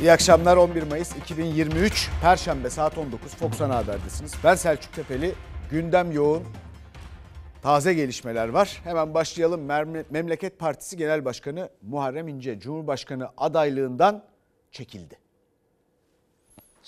İyi akşamlar 11 Mayıs 2023 Perşembe saat 19 Fox Ana Haber'desiniz. Ben Selçuk Tepeli. Gündem yoğun. Taze gelişmeler var. Hemen başlayalım. Memleket Partisi Genel Başkanı Muharrem İnce Cumhurbaşkanı adaylığından çekildi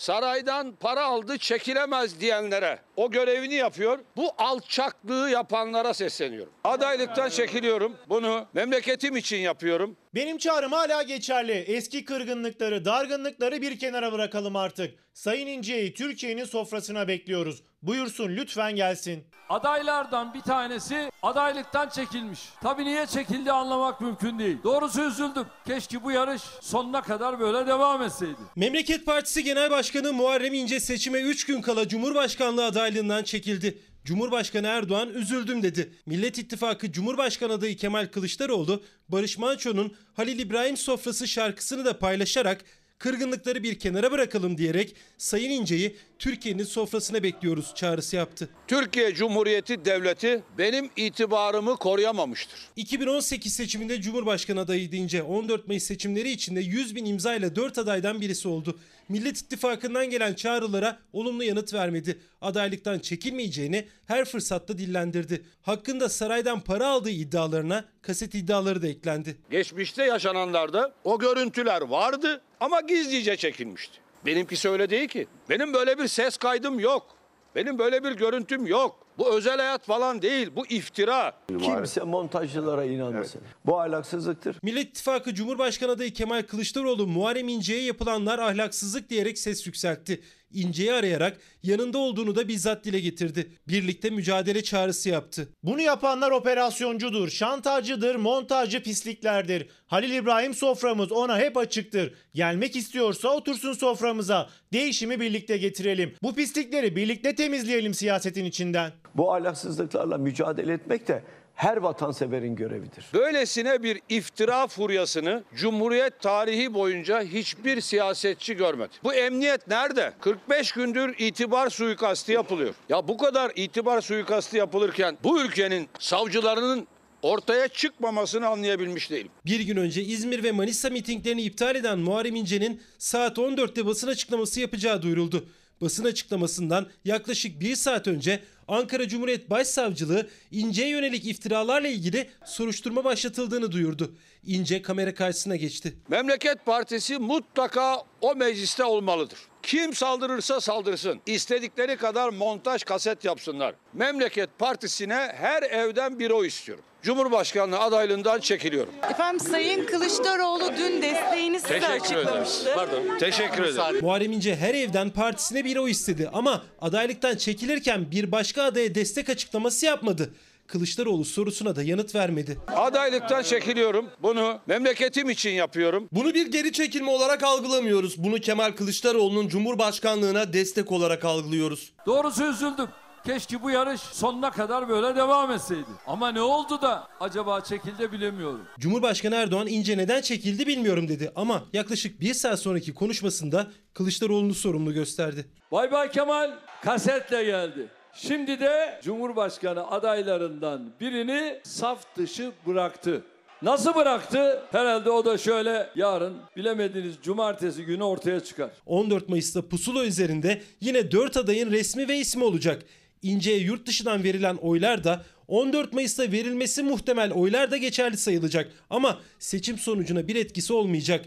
saraydan para aldı çekilemez diyenlere o görevini yapıyor. Bu alçaklığı yapanlara sesleniyorum. Adaylıktan çekiliyorum. Bunu memleketim için yapıyorum. Benim çağrım hala geçerli. Eski kırgınlıkları, dargınlıkları bir kenara bırakalım artık. Sayın İnce'yi Türkiye'nin sofrasına bekliyoruz. Buyursun lütfen gelsin. Adaylardan bir tanesi adaylıktan çekilmiş. Tabii niye çekildi anlamak mümkün değil. Doğrusu üzüldüm. Keşke bu yarış sonuna kadar böyle devam etseydi. Memleket Partisi Genel Başkanı Muharrem İnce seçime 3 gün kala Cumhurbaşkanlığı adaylığından çekildi. Cumhurbaşkanı Erdoğan üzüldüm dedi. Millet İttifakı Cumhurbaşkanı adayı Kemal Kılıçdaroğlu, Barış Manço'nun Halil İbrahim Sofrası şarkısını da paylaşarak kırgınlıkları bir kenara bırakalım diyerek Sayın İnce'yi Türkiye'nin sofrasına bekliyoruz çağrısı yaptı. Türkiye Cumhuriyeti Devleti benim itibarımı koruyamamıştır. 2018 seçiminde Cumhurbaşkanı adayıydı İnce. 14 Mayıs seçimleri içinde 100 bin imzayla 4 adaydan birisi oldu. Millet İttifakı'ndan gelen çağrılara olumlu yanıt vermedi. Adaylıktan çekilmeyeceğini her fırsatta dillendirdi. Hakkında saraydan para aldığı iddialarına kaset iddiaları da eklendi. Geçmişte yaşananlarda o görüntüler vardı ama gizlice çekilmişti. Benimkisi öyle değil ki. Benim böyle bir ses kaydım yok. Benim böyle bir görüntüm yok. Bu özel hayat falan değil. Bu iftira. Kimse montajcılara inanmasın. Evet. Bu ahlaksızlıktır. Millet İttifakı Cumhurbaşkanı adayı Kemal Kılıçdaroğlu Muharrem İnce'ye yapılanlar ahlaksızlık diyerek ses yükseltti. İnce'yi arayarak yanında olduğunu da bizzat dile getirdi. Birlikte mücadele çağrısı yaptı. Bunu yapanlar operasyoncudur, şantajcıdır, montajcı pisliklerdir. Halil İbrahim soframız ona hep açıktır. Gelmek istiyorsa otursun soframıza. Değişimi birlikte getirelim. Bu pislikleri birlikte temizleyelim siyasetin içinden. Bu ahlaksızlıklarla mücadele etmek de her vatanseverin görevidir. Böylesine bir iftira furyasını Cumhuriyet tarihi boyunca hiçbir siyasetçi görmedi. Bu emniyet nerede? 45 gündür itibar suikastı yapılıyor. Ya bu kadar itibar suikastı yapılırken bu ülkenin savcılarının ortaya çıkmamasını anlayabilmiş değilim. Bir gün önce İzmir ve Manisa mitinglerini iptal eden Muharrem İnce'nin saat 14'te basın açıklaması yapacağı duyuruldu. Basın açıklamasından yaklaşık bir saat önce Ankara Cumhuriyet Başsavcılığı İnce'ye yönelik iftiralarla ilgili soruşturma başlatıldığını duyurdu. İnce kamera karşısına geçti. Memleket Partisi mutlaka o mecliste olmalıdır. Kim saldırırsa saldırsın. İstedikleri kadar montaj kaset yapsınlar. Memleket Partisi'ne her evden bir o istiyorum. Cumhurbaşkanlığı adaylığından çekiliyorum. Efendim Sayın Kılıçdaroğlu dün desteğini size Teşekkür açıklamıştı. Ederim. Pardon. Teşekkür ederim. Muharrem İnce her evden partisine bir o istedi ama adaylıktan çekilirken bir başka adaya destek açıklaması yapmadı. Kılıçdaroğlu sorusuna da yanıt vermedi. Adaylıktan çekiliyorum. Bunu memleketim için yapıyorum. Bunu bir geri çekilme olarak algılamıyoruz. Bunu Kemal Kılıçdaroğlu'nun Cumhurbaşkanlığına destek olarak algılıyoruz. Doğrusu üzüldüm. Keşke bu yarış sonuna kadar böyle devam etseydi. Ama ne oldu da acaba çekildi bilemiyorum. Cumhurbaşkanı Erdoğan ince neden çekildi bilmiyorum dedi. Ama yaklaşık bir saat sonraki konuşmasında Kılıçdaroğlu'nu sorumlu gösterdi. Bay Bay Kemal kasetle geldi. Şimdi de Cumhurbaşkanı adaylarından birini saf dışı bıraktı. Nasıl bıraktı? Herhalde o da şöyle yarın bilemediğiniz cumartesi günü ortaya çıkar. 14 Mayıs'ta pusula üzerinde yine 4 adayın resmi ve ismi olacak. İnce'ye yurt dışından verilen oylar da 14 Mayıs'ta verilmesi muhtemel oylar da geçerli sayılacak. Ama seçim sonucuna bir etkisi olmayacak.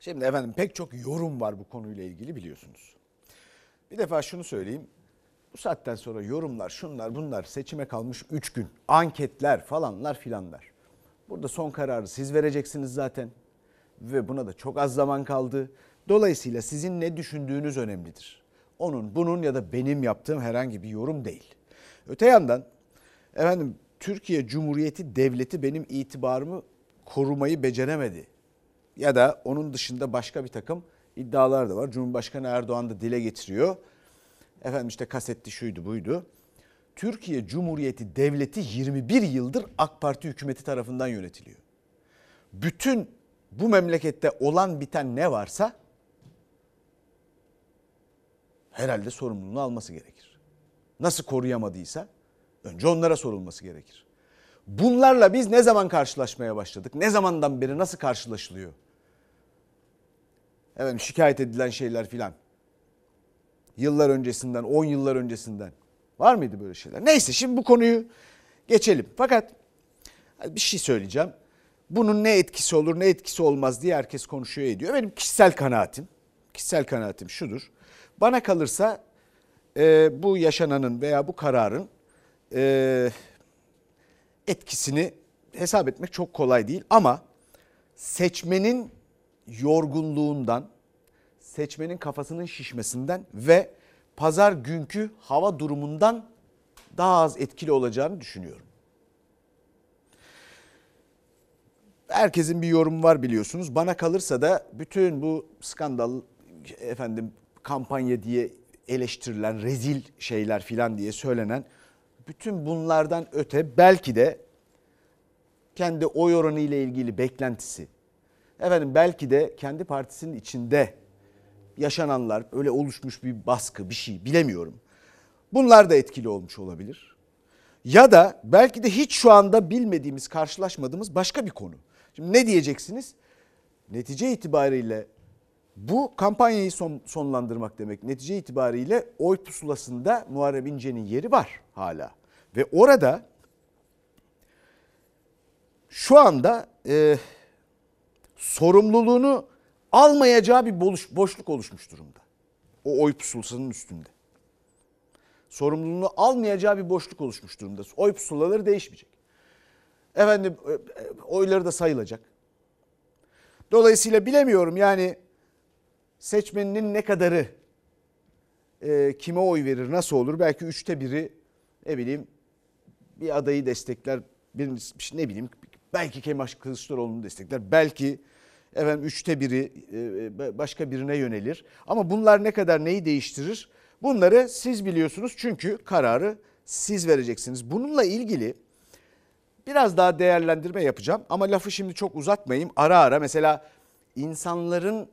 Şimdi efendim pek çok yorum var bu konuyla ilgili biliyorsunuz. Bir defa şunu söyleyeyim. Bu saatten sonra yorumlar, şunlar, bunlar seçime kalmış 3 gün. Anketler falanlar filanlar. Burada son kararı siz vereceksiniz zaten. Ve buna da çok az zaman kaldı. Dolayısıyla sizin ne düşündüğünüz önemlidir. Onun, bunun ya da benim yaptığım herhangi bir yorum değil. Öte yandan efendim Türkiye Cumhuriyeti Devleti benim itibarımı korumayı beceremedi. Ya da onun dışında başka bir takım iddialar da var. Cumhurbaşkanı Erdoğan da dile getiriyor. Efendim işte kasetti şuydu buydu. Türkiye Cumhuriyeti Devleti 21 yıldır AK Parti hükümeti tarafından yönetiliyor. Bütün bu memlekette olan biten ne varsa herhalde sorumluluğunu alması gerekir. Nasıl koruyamadıysa önce onlara sorulması gerekir. Bunlarla biz ne zaman karşılaşmaya başladık? Ne zamandan beri nasıl karşılaşılıyor? Efendim şikayet edilen şeyler filan. Yıllar öncesinden, 10 yıllar öncesinden. Var mıydı böyle şeyler? Neyse şimdi bu konuyu geçelim. Fakat bir şey söyleyeceğim. Bunun ne etkisi olur ne etkisi olmaz diye herkes konuşuyor ediyor. Benim kişisel kanaatim, kişisel kanaatim şudur. Bana kalırsa e, bu yaşananın veya bu kararın e, etkisini hesap etmek çok kolay değil. Ama seçmenin yorgunluğundan, seçmenin kafasının şişmesinden ve pazar günkü hava durumundan daha az etkili olacağını düşünüyorum. Herkesin bir yorumu var biliyorsunuz. Bana kalırsa da bütün bu skandal efendim kampanya diye eleştirilen rezil şeyler filan diye söylenen bütün bunlardan öte belki de kendi oy oranı ile ilgili beklentisi efendim belki de kendi partisinin içinde yaşananlar öyle oluşmuş bir baskı bir şey bilemiyorum. Bunlar da etkili olmuş olabilir. Ya da belki de hiç şu anda bilmediğimiz, karşılaşmadığımız başka bir konu. Şimdi ne diyeceksiniz? Netice itibariyle bu kampanyayı son, sonlandırmak demek. Netice itibariyle oy pusulasında Muharrem İnce'nin yeri var hala. Ve orada şu anda e, sorumluluğunu almayacağı bir boş, boşluk oluşmuş durumda. O oy pusulasının üstünde. Sorumluluğunu almayacağı bir boşluk oluşmuş durumda. Oy pusulaları değişmeyecek. Efendim e, e, oyları da sayılacak. Dolayısıyla bilemiyorum yani seçmeninin ne kadarı e, kime oy verir nasıl olur belki üçte biri ne bileyim bir adayı destekler bir ne bileyim belki Kemal Kılıçdaroğlu'nu destekler. Belki efendim üçte biri e, başka birine yönelir. Ama bunlar ne kadar neyi değiştirir? Bunları siz biliyorsunuz. Çünkü kararı siz vereceksiniz. Bununla ilgili biraz daha değerlendirme yapacağım. Ama lafı şimdi çok uzatmayayım. Ara ara mesela insanların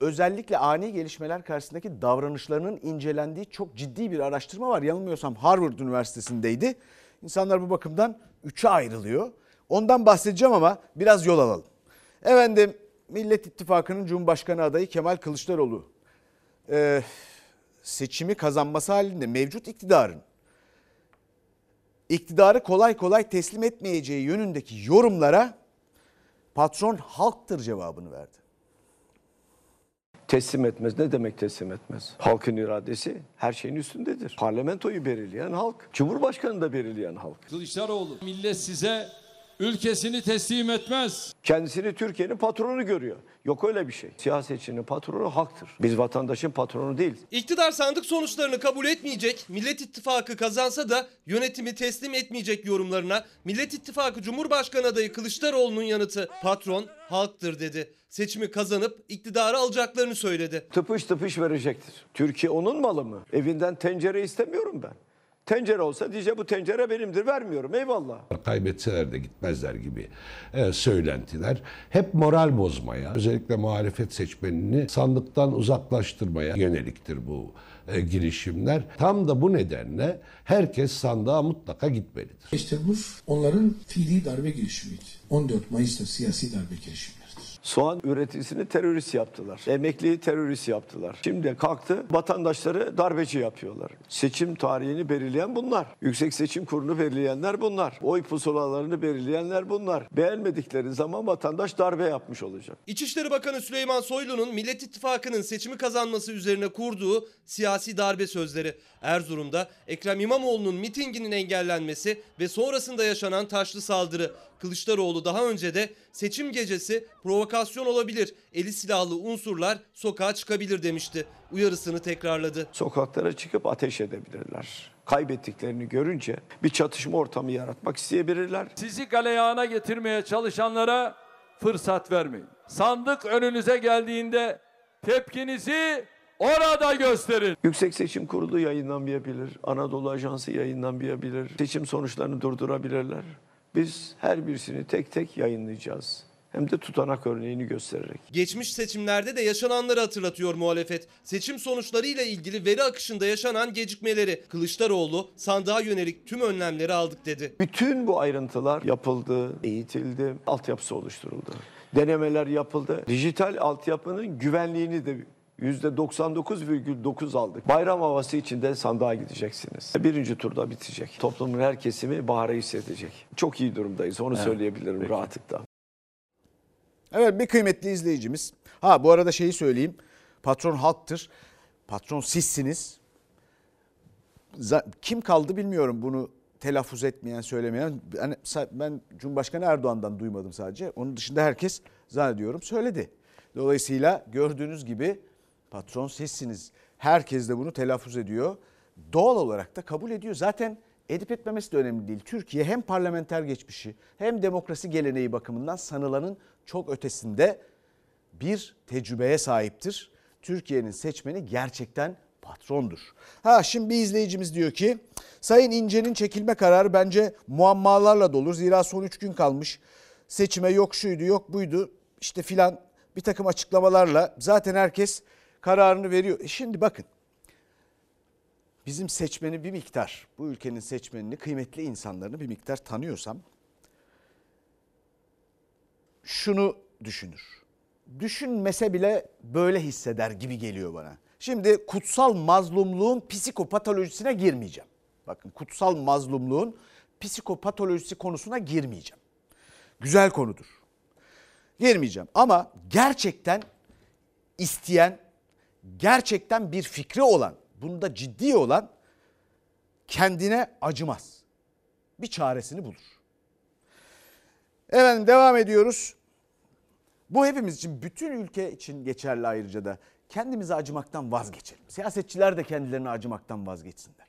özellikle ani gelişmeler karşısındaki davranışlarının incelendiği çok ciddi bir araştırma var. Yanılmıyorsam Harvard Üniversitesi'ndeydi. İnsanlar bu bakımdan üçe ayrılıyor. Ondan bahsedeceğim ama biraz yol alalım. Efendim Millet İttifakı'nın Cumhurbaşkanı adayı Kemal Kılıçdaroğlu e, seçimi kazanması halinde mevcut iktidarın iktidarı kolay kolay teslim etmeyeceği yönündeki yorumlara patron halktır cevabını verdi. Teslim etmez. Ne demek teslim etmez? Halkın iradesi her şeyin üstündedir. Parlamentoyu belirleyen halk. Cumhurbaşkanı da belirleyen halk. Kılıçdaroğlu millet size ülkesini teslim etmez. Kendisini Türkiye'nin patronu görüyor. Yok öyle bir şey. Siyasetçinin patronu halktır. Biz vatandaşın patronu değil. İktidar sandık sonuçlarını kabul etmeyecek, Millet İttifakı kazansa da yönetimi teslim etmeyecek yorumlarına Millet İttifakı Cumhurbaşkanı adayı Kılıçdaroğlu'nun yanıtı patron halktır dedi. Seçimi kazanıp iktidarı alacaklarını söyledi. Tıpış tıpış verecektir. Türkiye onun malı mı? Evinden tencere istemiyorum ben. Tencere olsa diyecek bu tencere benimdir vermiyorum eyvallah. kaybetseler de gitmezler gibi e, söylentiler hep moral bozmaya, özellikle muhalefet seçmenini sandıktan uzaklaştırmaya yöneliktir bu e, girişimler. Tam da bu nedenle herkes sandığa mutlaka gitmelidir. 5 Temmuz onların fiili darbe girişimiydi. 14 Mayıs'ta siyasi darbe girişimleridir. Soğan üreticisini terörist yaptılar. Emekliyi terörist yaptılar. Şimdi kalktı vatandaşları darbeci yapıyorlar. Seçim tarihini belirleyen bunlar. Yüksek Seçim Kurulu belirleyenler bunlar. Oy pusulalarını belirleyenler bunlar. Beğenmedikleri zaman vatandaş darbe yapmış olacak. İçişleri Bakanı Süleyman Soylu'nun Millet İttifakı'nın seçimi kazanması üzerine kurduğu siyasi darbe sözleri. Erzurum'da Ekrem İmamoğlu'nun mitinginin engellenmesi ve sonrasında yaşanan taşlı saldırı. Kılıçdaroğlu daha önce de seçim gecesi provokasyon olabilir, eli silahlı unsurlar sokağa çıkabilir demişti. Uyarısını tekrarladı. Sokaklara çıkıp ateş edebilirler. Kaybettiklerini görünce bir çatışma ortamı yaratmak isteyebilirler. Sizi galeyana getirmeye çalışanlara fırsat vermeyin. Sandık önünüze geldiğinde tepkinizi orada gösterin. Yüksek Seçim Kurulu yayınlamayabilir. Anadolu Ajansı yayınlamayabilir. Seçim sonuçlarını durdurabilirler. Biz her birisini tek tek yayınlayacağız. Hem de tutanak örneğini göstererek. Geçmiş seçimlerde de yaşananları hatırlatıyor muhalefet. Seçim sonuçlarıyla ilgili veri akışında yaşanan gecikmeleri. Kılıçdaroğlu sandığa yönelik tüm önlemleri aldık dedi. Bütün bu ayrıntılar yapıldı, eğitildi, altyapısı oluşturuldu. Denemeler yapıldı. Dijital altyapının güvenliğini de %99,9 aldık. Bayram havası içinde sandığa gideceksiniz. Birinci turda bitecek. Toplumun her kesimi baharı hissedecek. Çok iyi durumdayız. Onu söyleyebilirim rahatlıkla. Evet bir kıymetli izleyicimiz. Ha bu arada şeyi söyleyeyim. Patron halktır. Patron sizsiniz. Kim kaldı bilmiyorum bunu telaffuz etmeyen, söylemeyen. Yani ben Cumhurbaşkanı Erdoğan'dan duymadım sadece. Onun dışında herkes zannediyorum söyledi. Dolayısıyla gördüğünüz gibi patron sizsiniz. Herkes de bunu telaffuz ediyor. Doğal olarak da kabul ediyor. Zaten edip etmemesi de önemli değil. Türkiye hem parlamenter geçmişi hem demokrasi geleneği bakımından sanılanın çok ötesinde bir tecrübeye sahiptir. Türkiye'nin seçmeni gerçekten patrondur. Ha şimdi bir izleyicimiz diyor ki Sayın İnce'nin çekilme kararı bence muammalarla dolu. Zira son 3 gün kalmış. Seçime yok şuydu yok buydu işte filan bir takım açıklamalarla zaten herkes kararını veriyor. E şimdi bakın bizim seçmeni bir miktar bu ülkenin seçmenini kıymetli insanlarını bir miktar tanıyorsam şunu düşünür. Düşünmese bile böyle hisseder gibi geliyor bana. Şimdi kutsal mazlumluğun psikopatolojisine girmeyeceğim. Bakın kutsal mazlumluğun psikopatolojisi konusuna girmeyeceğim. Güzel konudur. Girmeyeceğim ama gerçekten isteyen, gerçekten bir fikri olan, bunda ciddi olan kendine acımaz. Bir çaresini bulur. Efendim devam ediyoruz. Bu hepimiz için, bütün ülke için geçerli ayrıca da kendimize acımaktan vazgeçelim. Siyasetçiler de kendilerine acımaktan vazgeçsinler.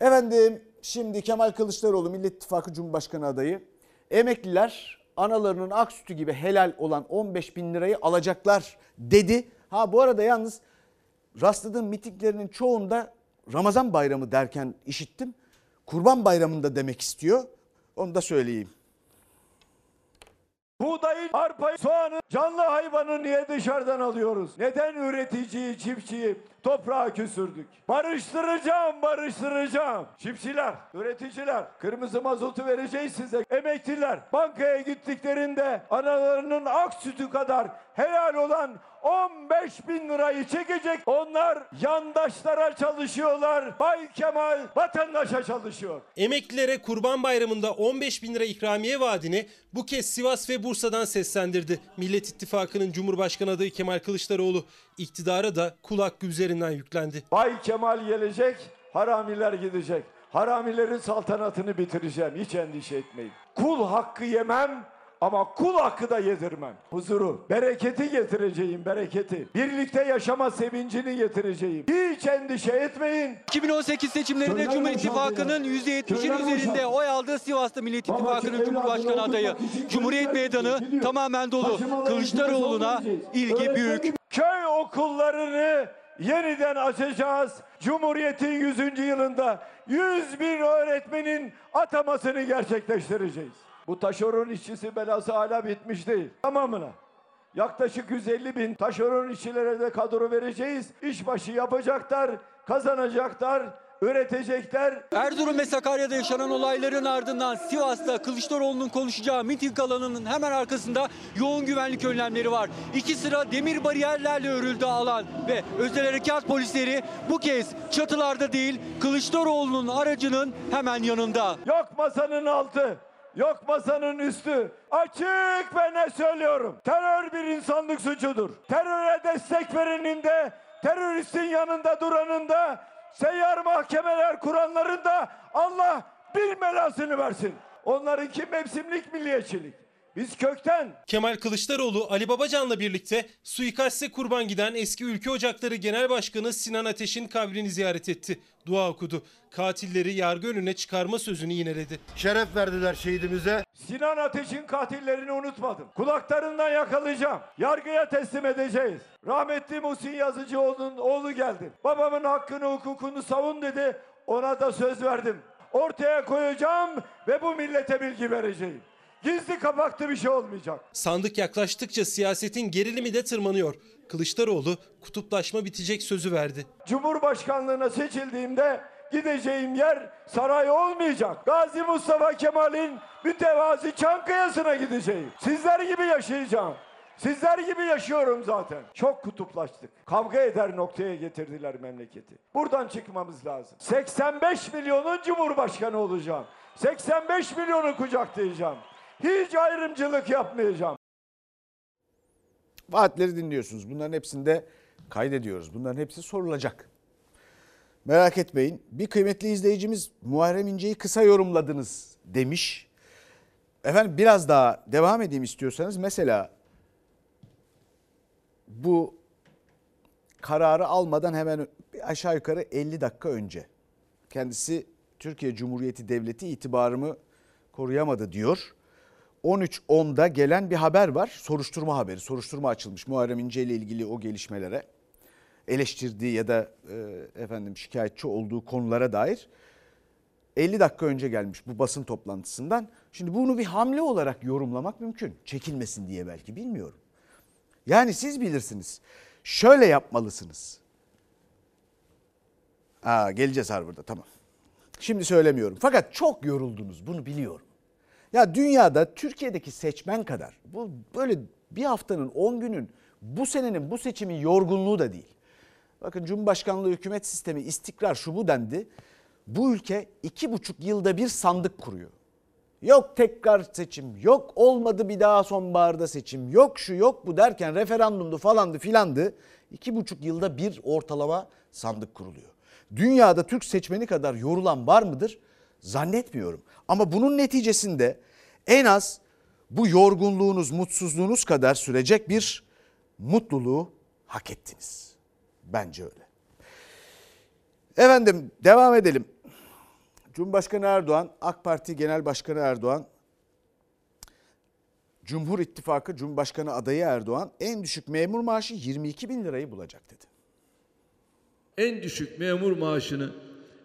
Efendim şimdi Kemal Kılıçdaroğlu Millet İttifakı Cumhurbaşkanı adayı emekliler analarının ak sütü gibi helal olan 15 bin lirayı alacaklar dedi. Ha bu arada yalnız rastladığım mitinglerinin çoğunda Ramazan bayramı derken işittim. Kurban bayramında demek istiyor. Onu da söyleyeyim. Buğdayı, arpayı, soğanı, canlı hayvanı niye dışarıdan alıyoruz? Neden üreticiyi, çiftçiyi toprağa küsürdük? Barıştıracağım, barıştıracağım. Çiftçiler, üreticiler, kırmızı mazotu vereceğiz size. Emekliler, bankaya gittiklerinde analarının ak sütü kadar helal olan 15 bin lirayı çekecek. Onlar yandaşlara çalışıyorlar. Bay Kemal vatandaşa çalışıyor. Emeklilere Kurban Bayramı'nda 15 bin lira ikramiye vaadini bu kez Sivas ve Bursa'dan seslendirdi. Millet İttifakı'nın Cumhurbaşkanı adayı Kemal Kılıçdaroğlu iktidara da kul hakkı üzerinden yüklendi. Bay Kemal gelecek, haramiler gidecek. Haramilerin saltanatını bitireceğim, hiç endişe etmeyin. Kul hakkı yemem ama kul hakkı da yedirmem. Huzuru, bereketi getireceğim, bereketi. Birlikte yaşama sevincini getireceğim. Hiç endişe etmeyin. 2018 seçimlerinde Cumhur İttifakı'nın %70'in üzerinde oy aldığı Sivas'ta Millet İttifakı'nın Cumhurbaşkanı adayı. Cumhuriyet Meydanı tamamen dolu. Kılıçdaroğlu'na ilgi büyük. Köy okullarını yeniden açacağız. Cumhuriyet'in 100. yılında 100 bin öğretmenin atamasını gerçekleştireceğiz. Bu taşeron işçisi belası hala bitmiş değil. Tamamına. Yaklaşık 150 bin taşeron işçilere de kadro vereceğiz. İşbaşı yapacaklar, kazanacaklar, üretecekler. Erzurum ve Sakarya'da yaşanan olayların ardından Sivas'ta Kılıçdaroğlu'nun konuşacağı miting alanının hemen arkasında yoğun güvenlik önlemleri var. İki sıra demir bariyerlerle örüldü alan ve özel harekat polisleri bu kez çatılarda değil Kılıçdaroğlu'nun aracının hemen yanında. Yok masanın altı, yok masanın üstü. Açık ve ne söylüyorum? Terör bir insanlık suçudur. Teröre destek verenin de, teröristin yanında duranın da, seyyar mahkemeler kuranların da Allah bir belasını versin. Onlarınki mevsimlik milliyetçilik. Biz kökten Kemal Kılıçdaroğlu Ali Babacan'la birlikte suikaste kurban giden eski Ülke Ocakları Genel Başkanı Sinan Ateş'in kabrini ziyaret etti. Dua okudu. Katilleri yargı önüne çıkarma sözünü yineledi. şeref verdiler şehidimize. Sinan Ateş'in katillerini unutmadım. Kulaklarından yakalayacağım. Yargıya teslim edeceğiz. Rahmetli Muhsin Yazıcıoğlu'nun oğlu geldi. Babamın hakkını hukukunu savun dedi. Ona da söz verdim. Ortaya koyacağım ve bu millete bilgi vereceğim. Gizli kapaklı bir şey olmayacak. Sandık yaklaştıkça siyasetin gerilimi de tırmanıyor. Kılıçdaroğlu kutuplaşma bitecek sözü verdi. Cumhurbaşkanlığına seçildiğimde gideceğim yer saray olmayacak. Gazi Mustafa Kemal'in mütevazi Çankaya'sına gideceğim. Sizler gibi yaşayacağım. Sizler gibi yaşıyorum zaten. Çok kutuplaştık. Kavga eder noktaya getirdiler memleketi. Buradan çıkmamız lazım. 85 milyonun cumhurbaşkanı olacağım. 85 milyonu kucaklayacağım. Hiç ayrımcılık yapmayacağım. Vaatleri dinliyorsunuz. Bunların hepsini de kaydediyoruz. Bunların hepsi sorulacak. Merak etmeyin. Bir kıymetli izleyicimiz Muharrem İnce'yi kısa yorumladınız demiş. Efendim biraz daha devam edeyim istiyorsanız. Mesela bu kararı almadan hemen aşağı yukarı 50 dakika önce kendisi Türkiye Cumhuriyeti Devleti itibarımı koruyamadı diyor. 13.10'da gelen bir haber var. Soruşturma haberi. Soruşturma açılmış Muharrem İnce ile ilgili o gelişmelere. Eleştirdiği ya da e, efendim şikayetçi olduğu konulara dair 50 dakika önce gelmiş bu basın toplantısından. Şimdi bunu bir hamle olarak yorumlamak mümkün. Çekilmesin diye belki bilmiyorum. Yani siz bilirsiniz. Şöyle yapmalısınız. Aa, geleceğiz Harvard'a tamam. Şimdi söylemiyorum. Fakat çok yoruldunuz bunu biliyorum. Ya dünyada Türkiye'deki seçmen kadar bu böyle bir haftanın 10 günün bu senenin bu seçimin yorgunluğu da değil. Bakın Cumhurbaşkanlığı hükümet sistemi istikrar şu bu dendi. Bu ülke iki buçuk yılda bir sandık kuruyor. Yok tekrar seçim, yok olmadı bir daha sonbaharda seçim, yok şu yok bu derken referandumdu falandı filandı. İki buçuk yılda bir ortalama sandık kuruluyor. Dünyada Türk seçmeni kadar yorulan var mıdır? Zannetmiyorum. Ama bunun neticesinde en az bu yorgunluğunuz, mutsuzluğunuz kadar sürecek bir mutluluğu hak ettiniz. Bence öyle. Efendim devam edelim. Cumhurbaşkanı Erdoğan, AK Parti Genel Başkanı Erdoğan, Cumhur İttifakı Cumhurbaşkanı adayı Erdoğan en düşük memur maaşı 22 bin lirayı bulacak dedi. En düşük memur maaşını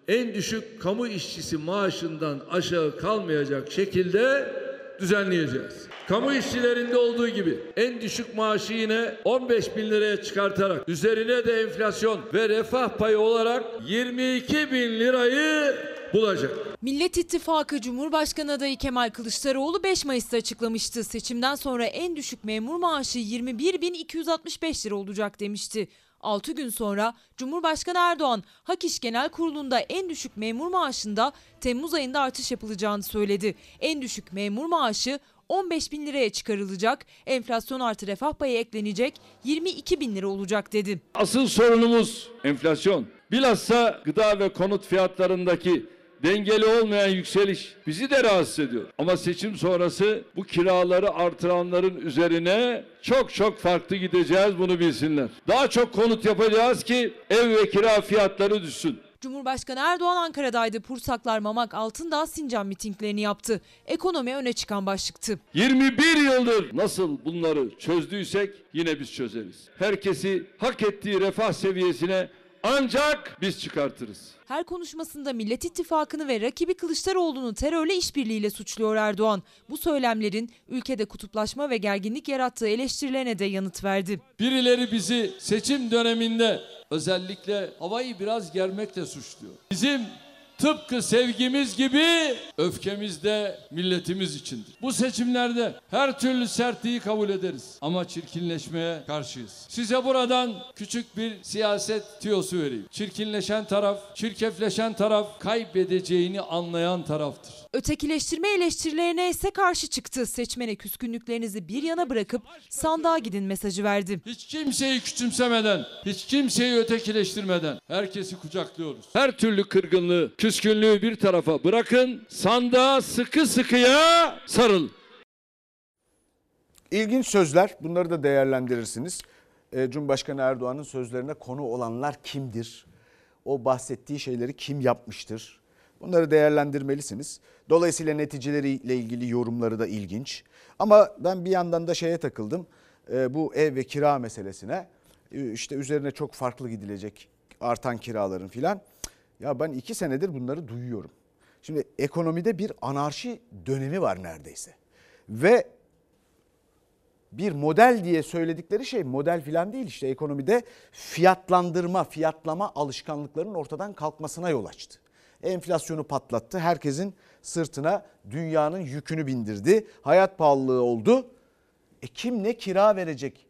en düşük kamu işçisi maaşından aşağı kalmayacak şekilde düzenleyeceğiz. Kamu işçilerinde olduğu gibi en düşük maaşı yine 15 bin liraya çıkartarak üzerine de enflasyon ve refah payı olarak 22 bin lirayı bulacak. Millet İttifakı Cumhurbaşkanı adayı Kemal Kılıçdaroğlu 5 Mayıs'ta açıklamıştı. Seçimden sonra en düşük memur maaşı 21.265 lira olacak demişti. 6 gün sonra Cumhurbaşkanı Erdoğan Hak İş Genel Kurulu'nda en düşük memur maaşında Temmuz ayında artış yapılacağını söyledi. En düşük memur maaşı 15 bin liraya çıkarılacak, enflasyon artı refah payı eklenecek 22 bin lira olacak dedi. Asıl sorunumuz enflasyon. Bilhassa gıda ve konut fiyatlarındaki dengeli olmayan yükseliş bizi de rahatsız ediyor. Ama seçim sonrası bu kiraları artıranların üzerine çok çok farklı gideceğiz bunu bilsinler. Daha çok konut yapacağız ki ev ve kira fiyatları düşsün. Cumhurbaşkanı Erdoğan Ankara'daydı. Pursaklar, Mamak, Altındağ, Sincan mitinglerini yaptı. Ekonomi öne çıkan başlıktı. 21 yıldır nasıl bunları çözdüysek yine biz çözeriz. Herkesi hak ettiği refah seviyesine ancak biz çıkartırız. Her konuşmasında Millet İttifakı'nı ve rakibi Kılıçdaroğlu'nu terörle işbirliğiyle suçluyor Erdoğan. Bu söylemlerin ülkede kutuplaşma ve gerginlik yarattığı eleştirilerine de yanıt verdi. Birileri bizi seçim döneminde özellikle havayı biraz germekle suçluyor. Bizim tıpkı sevgimiz gibi öfkemiz de milletimiz içindir. Bu seçimlerde her türlü sertliği kabul ederiz ama çirkinleşmeye karşıyız. Size buradan küçük bir siyaset tiyosu vereyim. Çirkinleşen taraf, çirkefleşen taraf kaybedeceğini anlayan taraftır. Ötekileştirme eleştirilerine ise karşı çıktı. Seçmene küskünlüklerinizi bir yana bırakıp sandığa gidin mesajı verdi. Hiç kimseyi küçümsemeden, hiç kimseyi ötekileştirmeden herkesi kucaklıyoruz. Her türlü kırgınlığı, küskünlüğü bir tarafa bırakın, sandığa sıkı sıkıya sarıl. İlginç sözler. Bunları da değerlendirirsiniz. Ee, Cumhurbaşkanı Erdoğan'ın sözlerine konu olanlar kimdir? O bahsettiği şeyleri kim yapmıştır? Bunları değerlendirmelisiniz. Dolayısıyla neticeleriyle ilgili yorumları da ilginç. Ama ben bir yandan da şeye takıldım. Ee, bu ev ve kira meselesine. Ee, işte üzerine çok farklı gidilecek artan kiraların filan. Ya ben iki senedir bunları duyuyorum. Şimdi ekonomide bir anarşi dönemi var neredeyse. Ve bir model diye söyledikleri şey model filan değil işte ekonomide fiyatlandırma, fiyatlama alışkanlıklarının ortadan kalkmasına yol açtı. Enflasyonu patlattı. Herkesin sırtına dünyanın yükünü bindirdi. Hayat pahalılığı oldu. E kim ne kira verecek?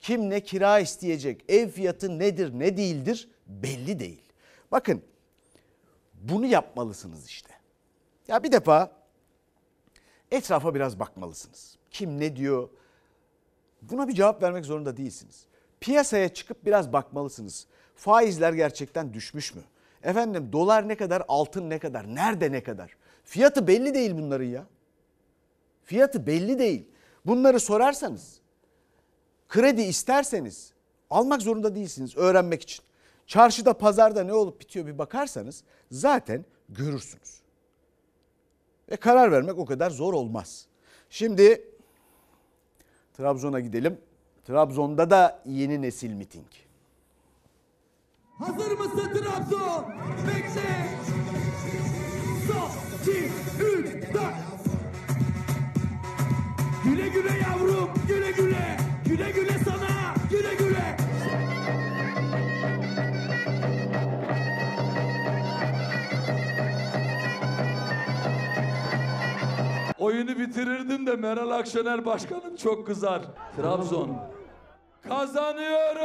Kim ne kira isteyecek? Ev fiyatı nedir ne değildir belli değil. Bakın bunu yapmalısınız işte. Ya bir defa etrafa biraz bakmalısınız. Kim ne diyor? Buna bir cevap vermek zorunda değilsiniz. Piyasaya çıkıp biraz bakmalısınız. Faizler gerçekten düşmüş mü? Efendim dolar ne kadar, altın ne kadar, nerede ne kadar? Fiyatı belli değil bunların ya. Fiyatı belli değil. Bunları sorarsanız, kredi isterseniz almak zorunda değilsiniz öğrenmek için. Çarşıda, pazarda ne olup bitiyor bir bakarsanız zaten görürsünüz. Ve karar vermek o kadar zor olmaz. Şimdi Trabzon'a gidelim. Trabzon'da da yeni nesil miting. Hazır mısın Trabzon? Bekle. Son, iki, üç, dört. Güle güle yavrum, güle güle. Güle güle Oyunu bitirirdim de Meral Akşener başkanım çok kızar. Trabzon. Kazanıyoruz.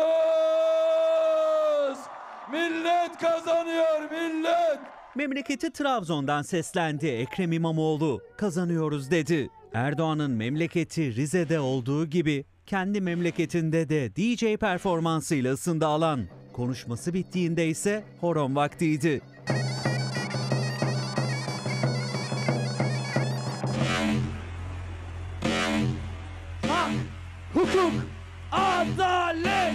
Millet kazanıyor millet. Memleketi Trabzon'dan seslendi Ekrem İmamoğlu. Kazanıyoruz dedi. Erdoğan'ın memleketi Rize'de olduğu gibi kendi memleketinde de DJ performansıyla ısındı alan. Konuşması bittiğinde ise horon vaktiydi. Adalet.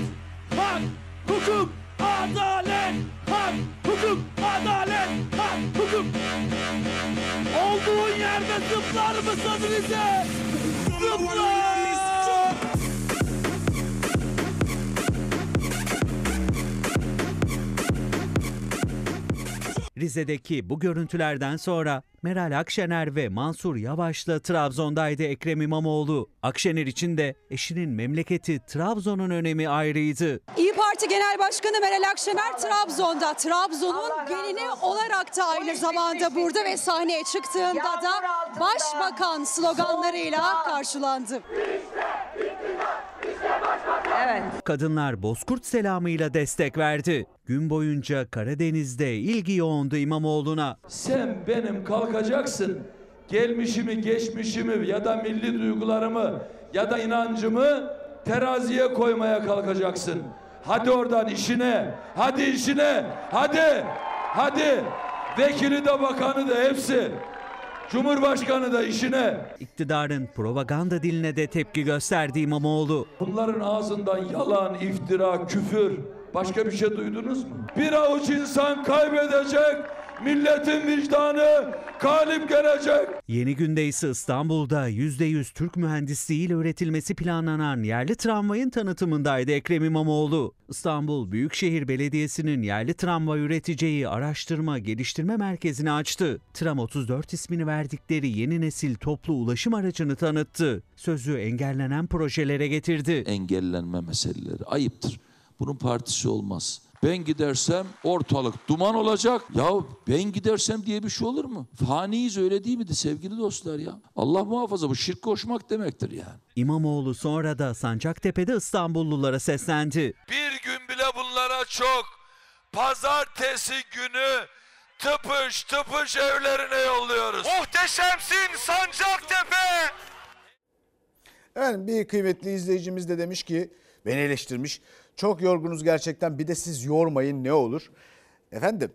Hak, hukuk, adalet. Hak, hukuk, adalet. Hak, hukuk. Olduğun yerde zıplar mısın Rize? Zıplar! Rize'deki bu görüntülerden sonra Meral Akşener ve Mansur Yavaş'la Trabzon'daydı Ekrem İmamoğlu. Akşener için de eşinin memleketi Trabzon'un önemi ayrıydı. İyi Parti Genel Başkanı Meral Akşener Trabzon'da. Trabzon'un gelini olarak da aynı zamanda burada ve sahneye çıktığında da başbakan sloganlarıyla karşılandı. Evet. Kadınlar Bozkurt selamıyla destek verdi. Gün boyunca Karadeniz'de ilgi yoğundu İmamoğlu'na. Sen benim kalkacaksın. Gelmişimi, geçmişimi ya da milli duygularımı ya da inancımı teraziye koymaya kalkacaksın. Hadi oradan işine. Hadi işine. Hadi. Hadi. Vekili de bakanı da hepsi. Cumhurbaşkanı da işine. İktidarın propaganda diline de tepki gösterdi İmamoğlu. Bunların ağzından yalan, iftira, küfür, başka bir şey duydunuz mu? Bir avuç insan kaybedecek, milletin vicdanı galip gelecek. Yeni günde ise İstanbul'da %100 Türk mühendisliğiyle üretilmesi planlanan yerli tramvayın tanıtımındaydı Ekrem İmamoğlu. İstanbul Büyükşehir Belediyesi'nin yerli tramvay üreteceği araştırma geliştirme merkezini açtı. Tram 34 ismini verdikleri yeni nesil toplu ulaşım aracını tanıttı. Sözü engellenen projelere getirdi. engellenme meseleleri ayıptır. Bunun partisi olmaz. Ben gidersem ortalık duman olacak. Ya ben gidersem diye bir şey olur mu? Faniyiz öyle değil miydi sevgili dostlar ya? Allah muhafaza bu şirk koşmak demektir yani. İmamoğlu sonra da Sancaktepe'de İstanbullulara seslendi. Bir gün bile bunlara çok. Pazartesi günü tıpış tıpış evlerine yolluyoruz. Muhteşemsin Sancaktepe! Evet bir kıymetli izleyicimiz de demiş ki beni eleştirmiş. Çok yorgunuz gerçekten bir de siz yormayın ne olur. Efendim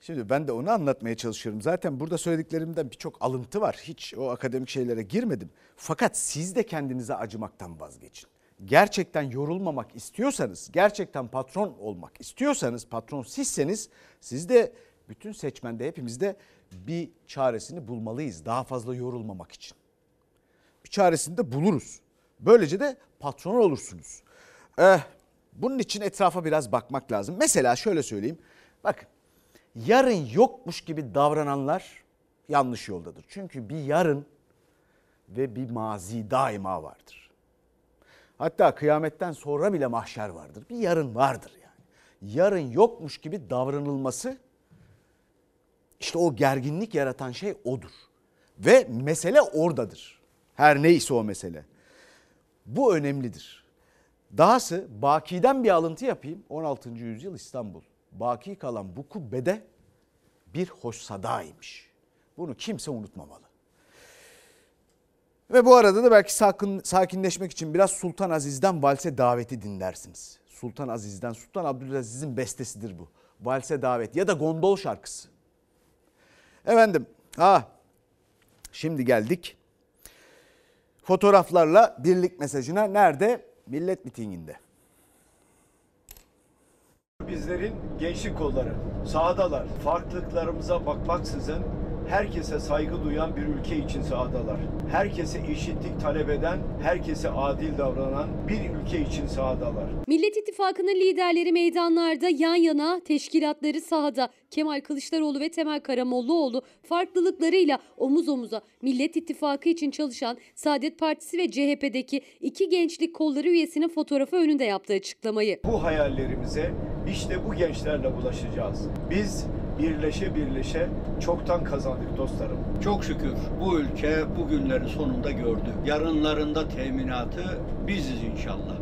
şimdi ben de onu anlatmaya çalışıyorum. Zaten burada söylediklerimden birçok alıntı var. Hiç o akademik şeylere girmedim. Fakat siz de kendinize acımaktan vazgeçin. Gerçekten yorulmamak istiyorsanız, gerçekten patron olmak istiyorsanız, patron sizseniz siz de bütün seçmende hepimizde bir çaresini bulmalıyız. Daha fazla yorulmamak için bir çaresini de buluruz. Böylece de patron olursunuz. Eh, bunun için etrafa biraz bakmak lazım. Mesela şöyle söyleyeyim. Bakın yarın yokmuş gibi davrananlar yanlış yoldadır. Çünkü bir yarın ve bir mazi daima vardır. Hatta kıyametten sonra bile mahşer vardır. Bir yarın vardır yani. Yarın yokmuş gibi davranılması İşte o gerginlik yaratan şey odur. Ve mesele oradadır. Her neyse o mesele. Bu önemlidir. Dahası Baki'den bir alıntı yapayım. 16. yüzyıl İstanbul. Baki kalan bu kubbede bir hoşsadaymış. Bunu kimse unutmamalı. Ve bu arada da belki sakin, sakinleşmek için biraz Sultan Aziz'den valse daveti dinlersiniz. Sultan Aziz'den, Sultan Abdülaziz'in bestesidir bu. Valse davet ya da gondol şarkısı. Efendim, ha şimdi geldik. Fotoğraflarla birlik mesajına nerede? Millet mitinginde. Bizlerin gençlik kolları sahadalar. Farklılıklarımıza bakmaksızın herkese saygı duyan bir ülke için sahadalar. Herkese eşitlik talep eden, herkese adil davranan bir ülke için sahadalar. Millet İttifakı'nın liderleri meydanlarda yan yana, teşkilatları sahada. Kemal Kılıçdaroğlu ve Temel Karamollaoğlu farklılıklarıyla omuz omuza Millet İttifakı için çalışan Saadet Partisi ve CHP'deki iki gençlik kolları üyesinin fotoğrafı önünde yaptığı açıklamayı. Bu hayallerimize işte bu gençlerle ulaşacağız. Biz birleşe birleşe çoktan kazandık dostlarım. Çok şükür bu ülke bu günleri sonunda gördü. Yarınlarında teminatı biziz inşallah.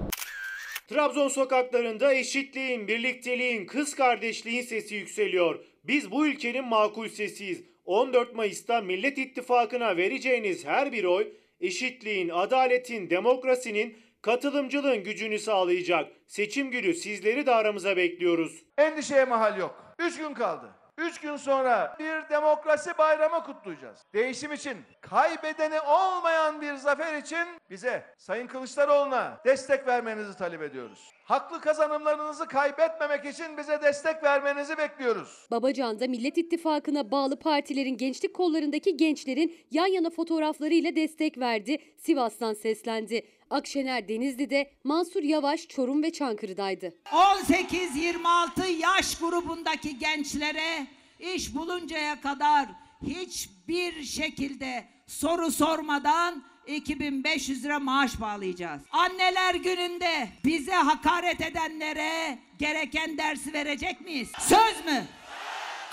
Trabzon sokaklarında eşitliğin, birlikteliğin, kız kardeşliğin sesi yükseliyor. Biz bu ülkenin makul sesiyiz. 14 Mayıs'ta Millet İttifakı'na vereceğiniz her bir oy eşitliğin, adaletin, demokrasinin, katılımcılığın gücünü sağlayacak. Seçim günü sizleri de aramıza bekliyoruz. Endişeye mahal yok. Üç gün kaldı. Üç gün sonra bir demokrasi bayramı kutlayacağız. Değişim için, kaybedeni olmayan bir zafer için bize, Sayın Kılıçdaroğlu'na destek vermenizi talep ediyoruz. Haklı kazanımlarınızı kaybetmemek için bize destek vermenizi bekliyoruz. Babacan'da Millet İttifakı'na bağlı partilerin gençlik kollarındaki gençlerin yan yana fotoğraflarıyla destek verdi. Sivas'tan seslendi. Akşener Denizli'de, Mansur Yavaş Çorum ve Çankırı'daydı. 18-26 yaş grubundaki gençlere iş buluncaya kadar hiçbir şekilde soru sormadan 2500 lira maaş bağlayacağız. Anneler gününde bize hakaret edenlere gereken dersi verecek miyiz? Söz mü?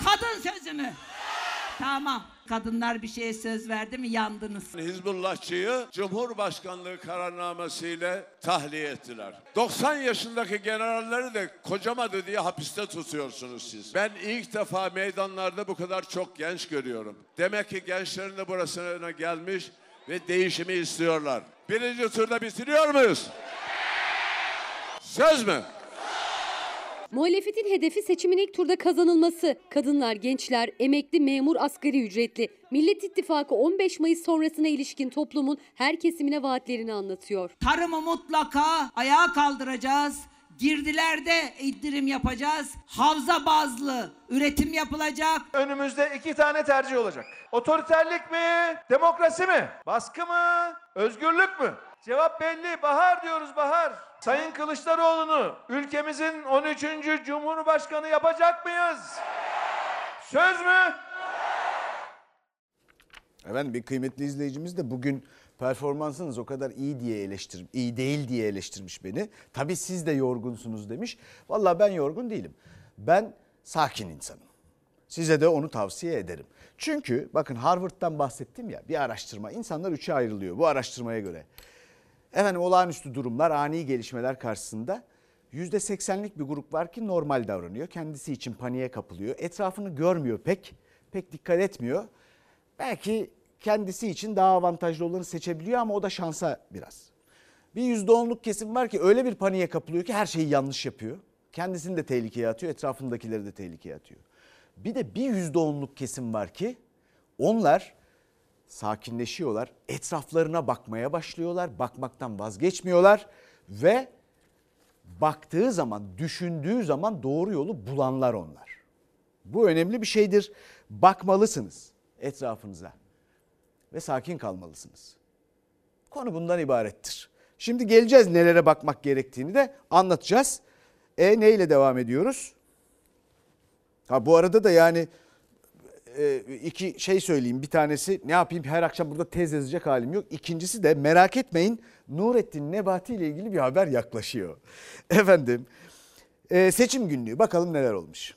Kadın sözü mü? Tamam. Kadınlar bir şeye söz verdi mi yandınız. Hizbullahçıyı Cumhurbaşkanlığı kararnamesiyle tahliye ettiler. 90 yaşındaki generalleri de kocamadı diye hapiste tutuyorsunuz siz. Ben ilk defa meydanlarda bu kadar çok genç görüyorum. Demek ki gençlerin de burasına gelmiş ve değişimi istiyorlar. Birinci turda bitiriyor muyuz? Söz mü? Muhalefetin hedefi seçimin ilk turda kazanılması. Kadınlar, gençler, emekli, memur, asgari ücretli. Millet İttifakı 15 Mayıs sonrasına ilişkin toplumun her kesimine vaatlerini anlatıyor. Tarımı mutlaka ayağa kaldıracağız. Girdilerde indirim yapacağız. Havza bazlı üretim yapılacak. Önümüzde iki tane tercih olacak. Otoriterlik mi, demokrasi mi? Baskı mı, özgürlük mü? Cevap belli. Bahar diyoruz bahar. Sayın Kılıçdaroğlu'nu ülkemizin 13. Cumhurbaşkanı yapacak mıyız? Söz mü? Efendim bir kıymetli izleyicimiz de bugün performansınız o kadar iyi diye eleştir, iyi değil diye eleştirmiş beni. Tabii siz de yorgunsunuz demiş. Vallahi ben yorgun değilim. Ben sakin insanım. Size de onu tavsiye ederim. Çünkü bakın Harvard'dan bahsettim ya bir araştırma. İnsanlar üçe ayrılıyor bu araştırmaya göre. Efendim olağanüstü durumlar, ani gelişmeler karşısında %80'lik bir grup var ki normal davranıyor. Kendisi için paniğe kapılıyor. Etrafını görmüyor pek, pek dikkat etmiyor. Belki kendisi için daha avantajlı olanı seçebiliyor ama o da şansa biraz. Bir %10'luk kesim var ki öyle bir paniğe kapılıyor ki her şeyi yanlış yapıyor. Kendisini de tehlikeye atıyor, etrafındakileri de tehlikeye atıyor. Bir de bir %10'luk kesim var ki onlar sakinleşiyorlar. Etraflarına bakmaya başlıyorlar. Bakmaktan vazgeçmiyorlar ve baktığı zaman, düşündüğü zaman doğru yolu bulanlar onlar. Bu önemli bir şeydir. Bakmalısınız etrafınıza ve sakin kalmalısınız. Konu bundan ibarettir. Şimdi geleceğiz nelere bakmak gerektiğini de anlatacağız. E neyle devam ediyoruz? Ha bu arada da yani iki şey söyleyeyim. Bir tanesi ne yapayım her akşam burada tez yazacak halim yok. İkincisi de merak etmeyin Nurettin Nebati ile ilgili bir haber yaklaşıyor. Efendim e, seçim günlüğü bakalım neler olmuş.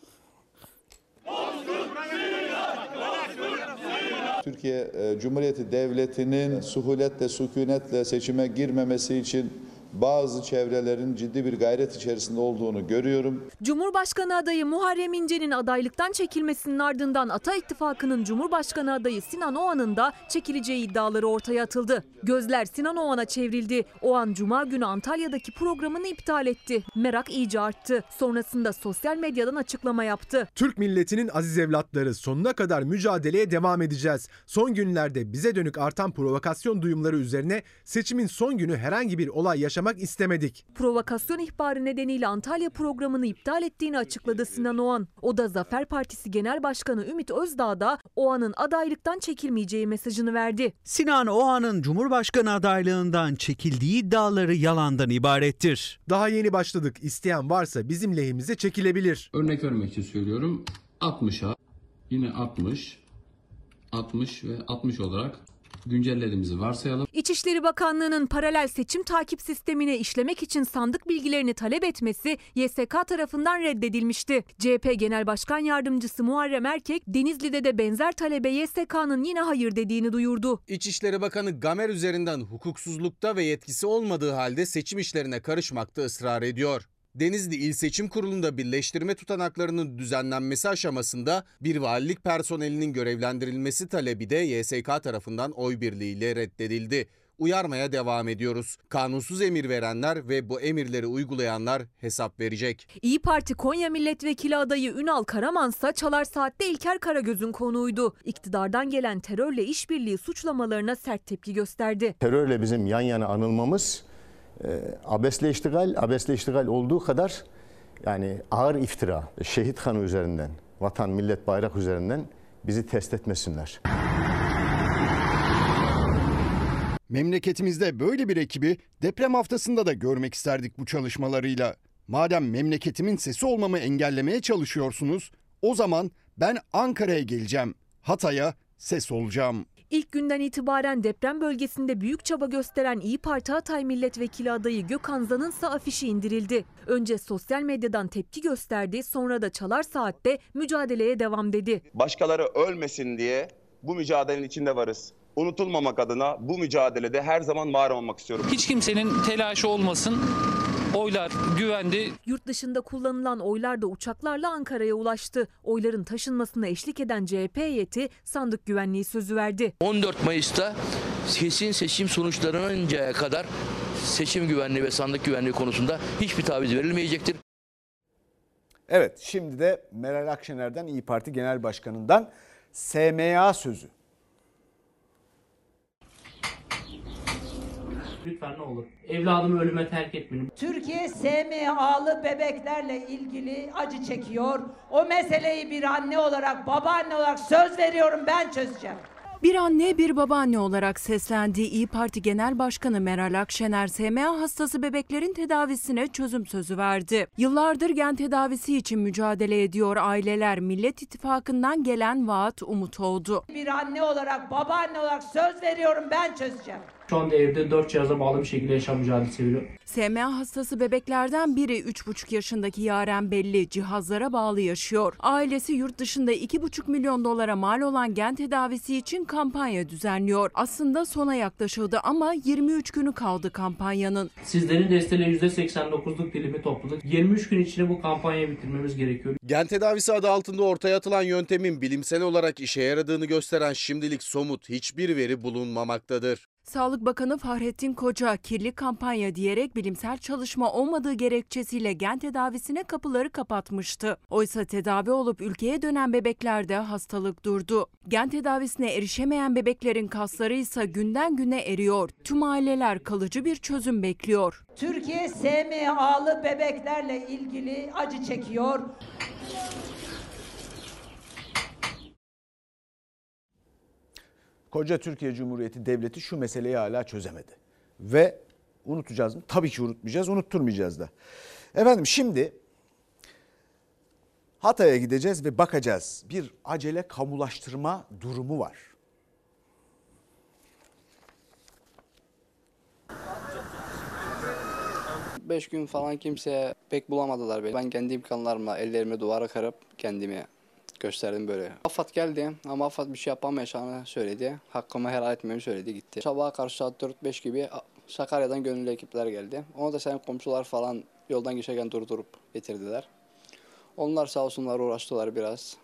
Türkiye e, Cumhuriyeti Devleti'nin suhuletle, sükunetle seçime girmemesi için bazı çevrelerin ciddi bir gayret içerisinde olduğunu görüyorum. Cumhurbaşkanı adayı Muharrem İnce'nin adaylıktan çekilmesinin ardından Ata İttifakı'nın Cumhurbaşkanı adayı Sinan Oğan'ın da çekileceği iddiaları ortaya atıldı. Gözler Sinan Oğan'a çevrildi. Oğan Cuma günü Antalya'daki programını iptal etti. Merak iyice arttı. Sonrasında sosyal medyadan açıklama yaptı. Türk milletinin aziz evlatları sonuna kadar mücadeleye devam edeceğiz. Son günlerde bize dönük artan provokasyon duyumları üzerine seçimin son günü herhangi bir olay yaşamak istemedik. Provokasyon ihbarı nedeniyle Antalya programını iptal ettiğini açıkladı Sinan Oğan. O da Zafer Partisi Genel Başkanı Ümit Özdağ da Oğan'ın adaylıktan çekilmeyeceği mesajını verdi. Sinan Oğan'ın Cumhurbaşkanı adaylığından çekildiği iddiaları yalandan ibarettir. Daha yeni başladık. İsteyen varsa bizim lehimize çekilebilir. Örnek vermek için söylüyorum. 60'a yine 60, 60 ve 60 olarak güncellediğimizi varsayalım. İçişleri Bakanlığı'nın paralel seçim takip sistemine işlemek için sandık bilgilerini talep etmesi YSK tarafından reddedilmişti. CHP Genel Başkan Yardımcısı Muharrem Erkek, Denizli'de de benzer talebe YSK'nın yine hayır dediğini duyurdu. İçişleri Bakanı Gamer üzerinden hukuksuzlukta ve yetkisi olmadığı halde seçim işlerine karışmakta ısrar ediyor. Denizli İl Seçim Kurulu'nda birleştirme tutanaklarının düzenlenmesi aşamasında bir valilik personelinin görevlendirilmesi talebi de YSK tarafından oy birliğiyle reddedildi. Uyarmaya devam ediyoruz. Kanunsuz emir verenler ve bu emirleri uygulayanlar hesap verecek. İyi Parti Konya Milletvekili adayı Ünal Karamansa Çalar Saat'te İlker Karagöz'ün konuğuydu. İktidardan gelen terörle işbirliği suçlamalarına sert tepki gösterdi. Terörle bizim yan yana anılmamız e, abesle iştigal, abesle iştigal olduğu kadar yani ağır iftira, şehit kanı üzerinden, vatan, millet, bayrak üzerinden bizi test etmesinler. Memleketimizde böyle bir ekibi deprem haftasında da görmek isterdik bu çalışmalarıyla. Madem memleketimin sesi olmamı engellemeye çalışıyorsunuz, o zaman ben Ankara'ya geleceğim. Hatay'a ses olacağım. İlk günden itibaren deprem bölgesinde büyük çaba gösteren İyi Parti Hatay Milletvekili adayı Gökhan Zan'ın ise afişi indirildi. Önce sosyal medyadan tepki gösterdi, sonra da Çalar Saat'te mücadeleye devam dedi. Başkaları ölmesin diye bu mücadelenin içinde varız. Unutulmamak adına bu mücadelede her zaman var olmak istiyorum. Hiç kimsenin telaşı olmasın. Oylar güvendi. Yurt dışında kullanılan oylar da uçaklarla Ankara'ya ulaştı. Oyların taşınmasına eşlik eden CHP heyeti sandık güvenliği sözü verdi. 14 Mayıs'ta kesin seçim sonuçlanıncaya kadar seçim güvenliği ve sandık güvenliği konusunda hiçbir taviz verilmeyecektir. Evet şimdi de Meral Akşener'den İyi Parti Genel Başkanı'ndan SMA sözü. Lütfen ne olur. Evladımı ölüme terk etmeyin. Türkiye SMA'lı bebeklerle ilgili acı çekiyor. O meseleyi bir anne olarak, babaanne olarak söz veriyorum ben çözeceğim. Bir anne bir babaanne olarak seslendiği İyi Parti Genel Başkanı Meral Akşener SMA hastası bebeklerin tedavisine çözüm sözü verdi. Yıllardır gen tedavisi için mücadele ediyor aileler Millet İttifakı'ndan gelen vaat umut oldu. Bir anne olarak, babaanne olarak söz veriyorum ben çözeceğim. Şu anda evde dört cihaza bağlı bir şekilde yaşam mücadelesi veriyor. SMA hastası bebeklerden biri 3,5 yaşındaki Yaren Belli cihazlara bağlı yaşıyor. Ailesi yurt dışında 2,5 milyon dolara mal olan gen tedavisi için kampanya düzenliyor. Aslında sona yaklaşıldı ama 23 günü kaldı kampanyanın. Sizlerin desteğiyle %89'luk dilimi topladık. 23 gün içinde bu kampanyayı bitirmemiz gerekiyor. Gen tedavisi adı altında ortaya atılan yöntemin bilimsel olarak işe yaradığını gösteren şimdilik somut hiçbir veri bulunmamaktadır. Sağlık Bakanı Fahrettin Koca kirli kampanya diyerek bilimsel çalışma olmadığı gerekçesiyle gen tedavisine kapıları kapatmıştı. Oysa tedavi olup ülkeye dönen bebeklerde hastalık durdu. Gen tedavisine erişemeyen bebeklerin kasları ise günden güne eriyor. Tüm aileler kalıcı bir çözüm bekliyor. Türkiye SMA'lı bebeklerle ilgili acı çekiyor. Koca Türkiye Cumhuriyeti Devleti şu meseleyi hala çözemedi. Ve unutacağız mı? Tabii ki unutmayacağız, unutturmayacağız da. Efendim şimdi Hatay'a gideceğiz ve bakacağız. Bir acele kamulaştırma durumu var. Beş gün falan kimse pek bulamadılar beni. Ben kendi imkanlarımla ellerimi duvara kırıp kendimi gösterdim böyle. Afat geldi ama Afat bir şey yapamayacağını söyledi. Hakkımı helal etmemi söyledi gitti. Sabaha karşı saat 4-5 gibi Sakarya'dan gönüllü ekipler geldi. Onu da senin komşular falan yoldan geçerken durdurup getirdiler. Onlar sağ olsunlar uğraştılar biraz.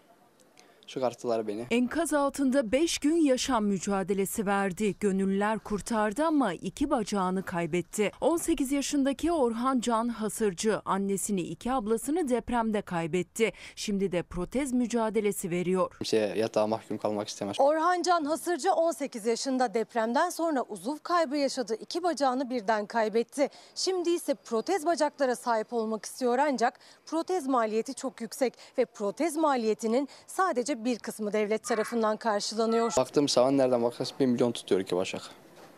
Çıkarttılar beni. Enkaz altında 5 gün yaşam mücadelesi verdi. Gönüllüler kurtardı ama iki bacağını kaybetti. 18 yaşındaki Orhan Can Hasırcı annesini iki ablasını depremde kaybetti. Şimdi de protez mücadelesi veriyor. Kimseye yatağa mahkum kalmak istemez. Orhan Can Hasırcı 18 yaşında depremden sonra uzuv kaybı yaşadı. İki bacağını birden kaybetti. Şimdi ise protez bacaklara sahip olmak istiyor ancak protez maliyeti çok yüksek ve protez maliyetinin sadece bir kısmı devlet tarafından karşılanıyor. Baktığım zaman nereden baksanız 1 milyon tutuyor iki başak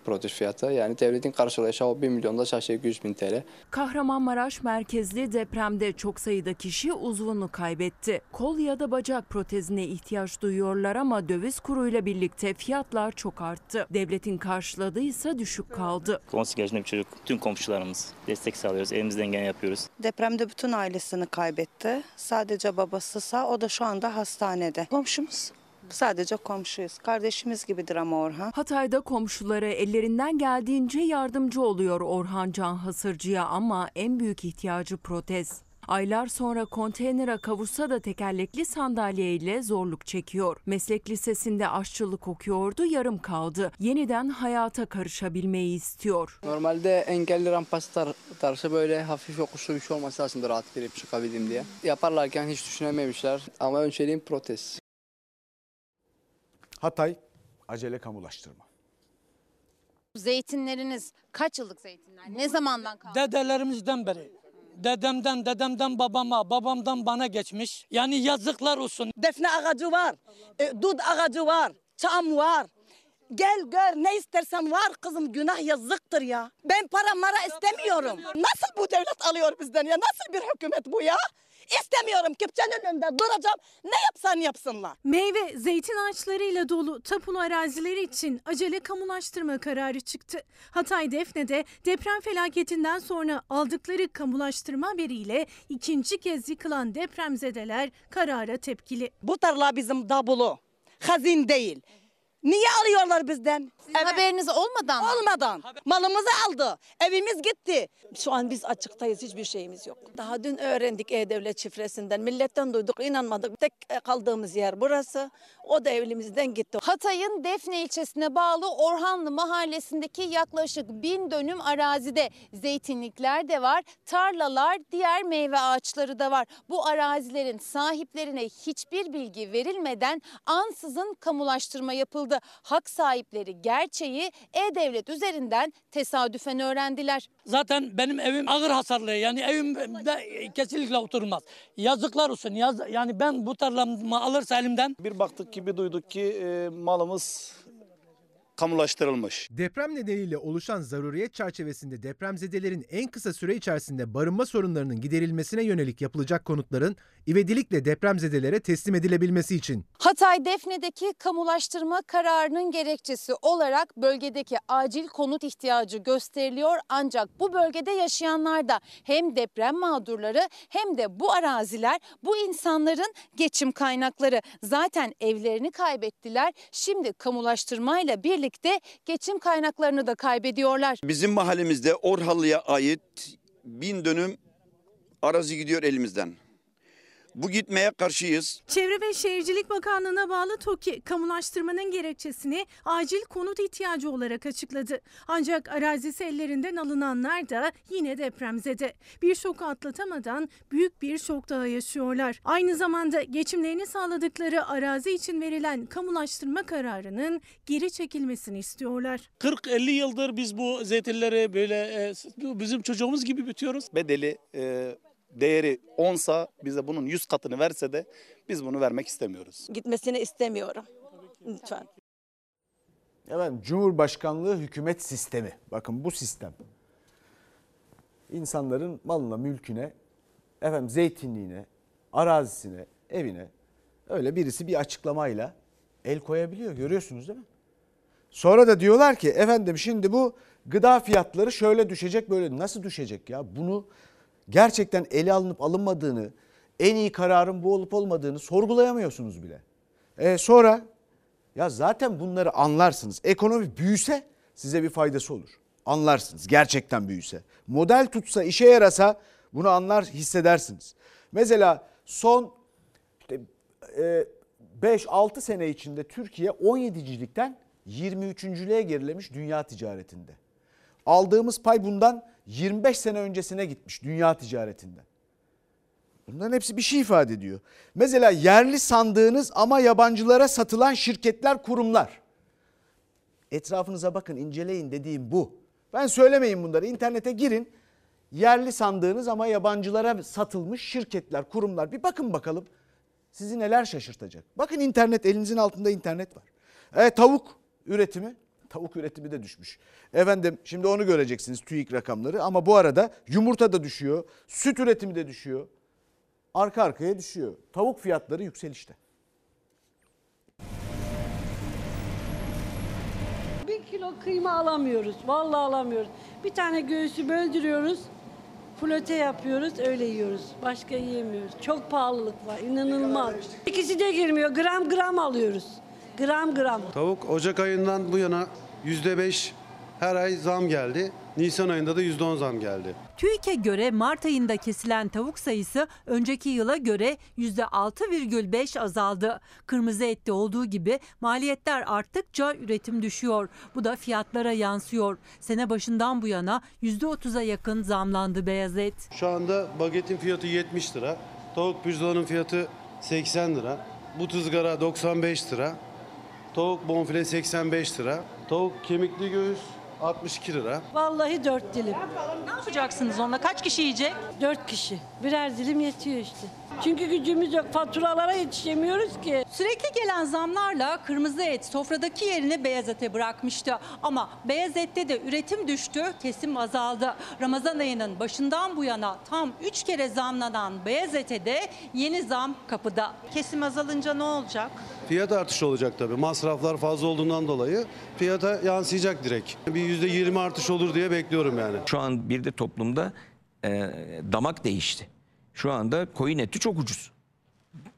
protez fiyatı. Yani devletin karşılayacağı o 1 milyon da sadece 200 bin TL. Kahramanmaraş merkezli depremde çok sayıda kişi uzvunu kaybetti. Kol ya da bacak protezine ihtiyaç duyuyorlar ama döviz kuruyla birlikte fiyatlar çok arttı. Devletin karşıladığı ise düşük kaldı. 18 yaşında bir çocuk, tüm komşularımız destek sağlıyoruz, elimizden geleni yapıyoruz. Depremde bütün ailesini kaybetti. Sadece babası sağ, o da şu anda hastanede. Komşumuz. Sadece komşuyuz. Kardeşimiz gibidir ama Orhan. Hatay'da komşuları ellerinden geldiğince yardımcı oluyor Orhan Can Hasırcı'ya ama en büyük ihtiyacı protez. Aylar sonra konteynere kavuşsa da tekerlekli sandalyeyle zorluk çekiyor. Meslek lisesinde aşçılık okuyordu, yarım kaldı. Yeniden hayata karışabilmeyi istiyor. Normalde engelli rampası tar tarzı böyle hafif yokuşlu bir şey olması aslında rahat girip çıkabildim diye. Yaparlarken hiç düşünememişler ama önceliğim protez. Hatay acele kamulaştırma. Zeytinleriniz kaç yıllık zeytinler? Ne zamandan kaldı? Dedelerimizden beri. Dedemden, dedemden babama, babamdan bana geçmiş. Yani yazıklar olsun. Defne ağacı var, e, dut ağacı var, çam var. Gel gör ne istersen var kızım günah yazıktır ya. Ben para mara istemiyorum. Nasıl bu devlet alıyor bizden ya? Nasıl bir hükümet bu ya? İstemiyorum kepçenin önünde duracağım. Ne yapsan yapsınlar. Meyve, zeytin ağaçlarıyla dolu tapulu arazileri için acele kamulaştırma kararı çıktı. Hatay Defne'de deprem felaketinden sonra aldıkları kamulaştırma haberiyle ikinci kez yıkılan depremzedeler karara tepkili. Bu tarla bizim dabulu. Hazin değil. Niye alıyorlar bizden? Sizin haberiniz olmadan mı? Olmadan. Malımızı aldı. Evimiz gitti. Şu an biz açıktayız. Hiçbir şeyimiz yok. Daha dün öğrendik E-Devlet şifresinden. Milletten duyduk, inanmadık. Tek kaldığımız yer burası. O da evimizden gitti. Hatay'ın Defne ilçesine bağlı Orhanlı mahallesindeki yaklaşık bin dönüm arazide zeytinlikler de var, tarlalar, diğer meyve ağaçları da var. Bu arazilerin sahiplerine hiçbir bilgi verilmeden ansızın kamulaştırma yapıldı. Hak sahipleri gerçeği E-Devlet üzerinden tesadüfen öğrendiler. Zaten benim evim ağır hasarlı. Yani evimde kesinlikle oturmaz. Yazıklar olsun. Yaz, yani ben bu tarlamı alırsa elimden. Bir baktık ki bir duyduk ki e, malımız kamulaştırılmış. Deprem nedeniyle oluşan zaruriyet çerçevesinde depremzedelerin en kısa süre içerisinde barınma sorunlarının giderilmesine yönelik yapılacak konutların ivedilikle depremzedelere teslim edilebilmesi için. Hatay Defne'deki kamulaştırma kararının gerekçesi olarak bölgedeki acil konut ihtiyacı gösteriliyor. Ancak bu bölgede yaşayanlar da hem deprem mağdurları hem de bu araziler bu insanların geçim kaynakları. Zaten evlerini kaybettiler. Şimdi kamulaştırmayla birlikte geçim kaynaklarını da kaybediyorlar. Bizim mahallemizde Orhalı'ya ait bin dönüm arazi gidiyor elimizden. Bu gitmeye karşıyız. Çevre ve Şehircilik Bakanlığı'na bağlı TOKİ kamulaştırmanın gerekçesini acil konut ihtiyacı olarak açıkladı. Ancak arazisi ellerinden alınanlar da yine depremzede. Bir şoku atlatamadan büyük bir şok daha yaşıyorlar. Aynı zamanda geçimlerini sağladıkları arazi için verilen kamulaştırma kararının geri çekilmesini istiyorlar. 40-50 yıldır biz bu zeytinleri böyle e, bizim çocuğumuz gibi bitiyoruz. Bedeli e, değeri 10'sa bize bunun 100 katını verse de biz bunu vermek istemiyoruz. Gitmesini istemiyorum. Lütfen. Efendim Cumhurbaşkanlığı hükümet sistemi. Bakın bu sistem. İnsanların malına, mülküne, efendim zeytinliğine, arazisine, evine öyle birisi bir açıklamayla el koyabiliyor. Görüyorsunuz değil mi? Sonra da diyorlar ki efendim şimdi bu gıda fiyatları şöyle düşecek böyle nasıl düşecek ya? Bunu gerçekten ele alınıp alınmadığını en iyi kararın bu olup olmadığını sorgulayamıyorsunuz bile. E sonra ya zaten bunları anlarsınız. Ekonomi büyüse size bir faydası olur. Anlarsınız gerçekten büyüse. Model tutsa işe yarasa bunu anlar hissedersiniz. Mesela son işte, e, 5-6 sene içinde Türkiye 17.likten 23.lüğe gerilemiş dünya ticaretinde. Aldığımız pay bundan 25 sene öncesine gitmiş dünya ticaretinde. Bunların hepsi bir şey ifade ediyor. Mesela yerli sandığınız ama yabancılara satılan şirketler, kurumlar. Etrafınıza bakın, inceleyin dediğim bu. Ben söylemeyin bunları. İnternete girin. Yerli sandığınız ama yabancılara satılmış şirketler, kurumlar. Bir bakın bakalım. Sizi neler şaşırtacak. Bakın internet, elinizin altında internet var. E, tavuk üretimi, tavuk üretimi de düşmüş. Efendim şimdi onu göreceksiniz TÜİK rakamları ama bu arada yumurta da düşüyor, süt üretimi de düşüyor arka arkaya düşüyor. Tavuk fiyatları yükselişte. Bir kilo kıyma alamıyoruz. Vallahi alamıyoruz. Bir tane göğsü böldürüyoruz. Flote yapıyoruz, öyle yiyoruz. Başka yiyemiyoruz. Çok pahalılık var, inanılmaz. İkisi de girmiyor. Gram gram alıyoruz. Gram gram. Tavuk Ocak ayından bu yana %5 her ay zam geldi. Nisan ayında da %10 zam geldi. TÜİK'e göre Mart ayında kesilen tavuk sayısı önceki yıla göre %6,5 azaldı. Kırmızı ette olduğu gibi maliyetler arttıkça üretim düşüyor. Bu da fiyatlara yansıyor. Sene başından bu yana %30'a yakın zamlandı beyaz et. Şu anda bagetin fiyatı 70 lira. Tavuk pirzolanın fiyatı 80 lira. But ızgara 95 lira. Tavuk bonfile 85 lira. Tavuk kemikli göğüs 62 lira. Vallahi dört dilim. Ne yapacaksınız onunla? Kaç kişi yiyecek? Dört kişi. Birer dilim yetiyor işte. Çünkü gücümüz yok. Faturalara yetişemiyoruz ki. Sürekli gelen zamlarla kırmızı et sofradaki yerini beyaz ete bırakmıştı. Ama beyaz ette de üretim düştü, kesim azaldı. Ramazan ayının başından bu yana tam 3 kere zamlanan beyaz ete de yeni zam kapıda. Kesim azalınca ne olacak? Fiyat artışı olacak tabii. Masraflar fazla olduğundan dolayı fiyata yansıyacak direkt. Bir %20 artış olur diye bekliyorum yani. Şu an bir de toplumda e, damak değişti. Şu anda koyun eti çok ucuz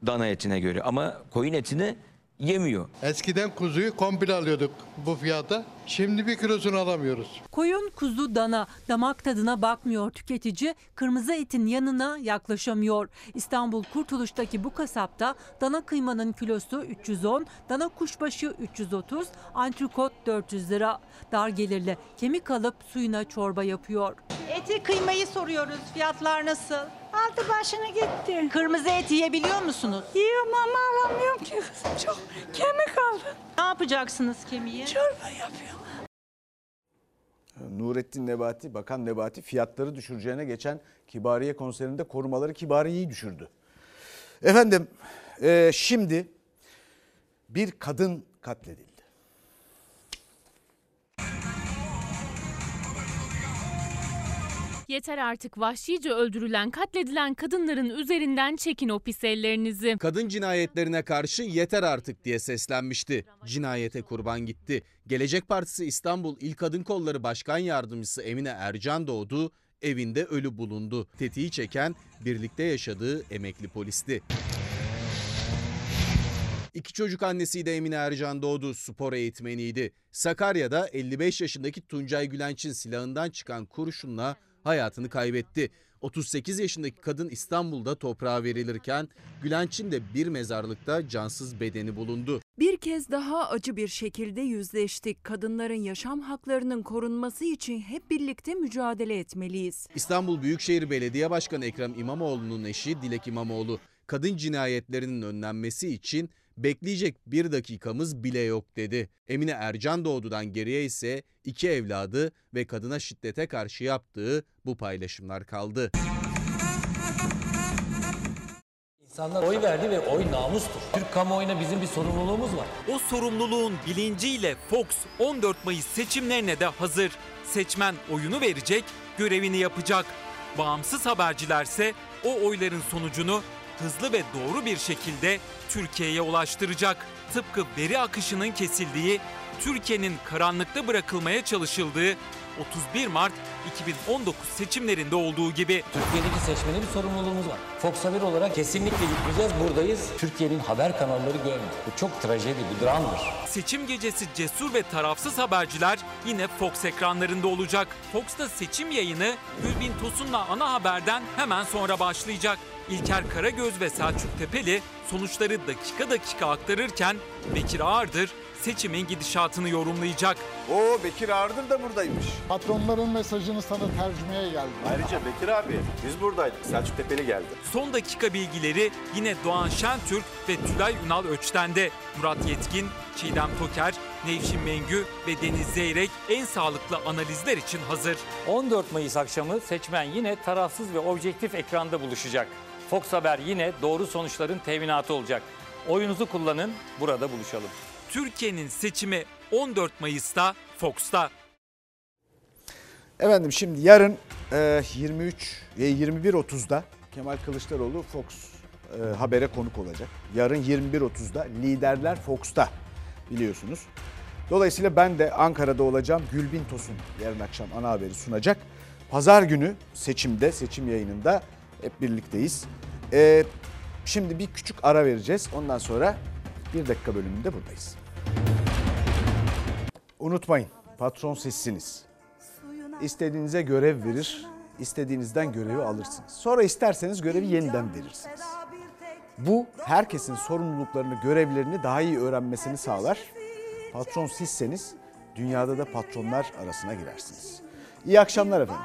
dana etine göre ama koyun etini yemiyor. Eskiden kuzuyu komple alıyorduk bu fiyata. Şimdi bir kilosunu alamıyoruz. Koyun, kuzu, dana damak tadına bakmıyor tüketici. Kırmızı etin yanına yaklaşamıyor. İstanbul Kurtuluş'taki bu kasapta dana kıymanın kilosu 310, dana kuşbaşı 330, antrikot 400 lira. Dar gelirli kemik alıp suyuna çorba yapıyor. Eti kıymayı soruyoruz. Fiyatlar nasıl? Altı başına gitti. Kırmızı et yiyebiliyor musunuz? Yiyorum ama alamıyorum ki kızım. Çok kemik aldım. Ne yapacaksınız kemiği? Çorba yapıyorum. Nurettin Nebati, Bakan Nebati fiyatları düşüreceğine geçen Kibariye konserinde korumaları Kibariye'yi düşürdü. Efendim e, şimdi bir kadın katledildi. Yeter artık vahşice öldürülen, katledilen kadınların üzerinden çekin o pis ellerinizi. Kadın cinayetlerine karşı yeter artık diye seslenmişti. Cinayete kurban gitti. Gelecek Partisi İstanbul İl Kadın Kolları Başkan Yardımcısı Emine Ercan doğdu, evinde ölü bulundu. Tetiği çeken birlikte yaşadığı emekli polisti. İki çocuk annesiydi Emine Ercan Doğdu, spor eğitmeniydi. Sakarya'da 55 yaşındaki Tuncay Gülenç'in silahından çıkan kurşunla hayatını kaybetti. 38 yaşındaki kadın İstanbul'da toprağa verilirken Gülenç'in de bir mezarlıkta cansız bedeni bulundu. Bir kez daha acı bir şekilde yüzleştik. Kadınların yaşam haklarının korunması için hep birlikte mücadele etmeliyiz. İstanbul Büyükşehir Belediye Başkanı Ekrem İmamoğlu'nun eşi Dilek İmamoğlu, kadın cinayetlerinin önlenmesi için bekleyecek bir dakikamız bile yok dedi. Emine Ercan Doğdu'dan geriye ise iki evladı ve kadına şiddete karşı yaptığı bu paylaşımlar kaldı. İnsanlar oy verdi ve oy namustur. Türk kamuoyuna bizim bir sorumluluğumuz var. O sorumluluğun bilinciyle Fox 14 Mayıs seçimlerine de hazır. Seçmen oyunu verecek, görevini yapacak. Bağımsız habercilerse o oyların sonucunu hızlı ve doğru bir şekilde Türkiye'ye ulaştıracak. Tıpkı veri akışının kesildiği, Türkiye'nin karanlıkta bırakılmaya çalışıldığı 31 Mart 2019 seçimlerinde olduğu gibi. Türkiye'deki seçmene bir sorumluluğumuz var. Fox Haber olarak kesinlikle gitmeyeceğiz. Buradayız. Türkiye'nin haber kanalları görmüyor. Bu çok trajedi, bu dramdır. Seçim gecesi cesur ve tarafsız haberciler yine Fox ekranlarında olacak. Fox'ta seçim yayını Gülbin Tosun'la ana haberden hemen sonra başlayacak. İlker Karagöz ve Selçuk Tepeli sonuçları dakika dakika aktarırken Bekir Ağırdır seçimin gidişatını yorumlayacak. O Bekir Ağırdır da buradaymış. Patronların mesajını sana tercümeye geldi. Ayrıca Bekir abi biz buradaydık. Selçuk Tepeli geldi. Son dakika bilgileri yine Doğan Şentürk ve Tülay Ünal Öçten'de. Murat Yetkin, Çiğdem Toker, Nevşin Mengü ve Deniz Zeyrek en sağlıklı analizler için hazır. 14 Mayıs akşamı seçmen yine tarafsız ve objektif ekranda buluşacak. Fox Haber yine doğru sonuçların teminatı olacak. Oyunuzu kullanın, burada buluşalım. Türkiye'nin seçimi 14 Mayıs'ta Fox'ta. Efendim şimdi yarın e, 23 ve 21.30'da Kemal Kılıçdaroğlu Fox e, habere konuk olacak. Yarın 21.30'da Liderler Fox'ta biliyorsunuz. Dolayısıyla ben de Ankara'da olacağım. Gülbin Tosun yarın akşam ana haberi sunacak. Pazar günü seçimde, seçim yayınında hep birlikteyiz. E, şimdi bir küçük ara vereceğiz. Ondan sonra bir dakika bölümünde buradayız. Unutmayın patron sizsiniz. İstediğinize görev verir, istediğinizden görevi alırsınız. Sonra isterseniz görevi yeniden verirsiniz. Bu herkesin sorumluluklarını, görevlerini daha iyi öğrenmesini sağlar. Patron sizseniz dünyada da patronlar arasına girersiniz. İyi akşamlar efendim.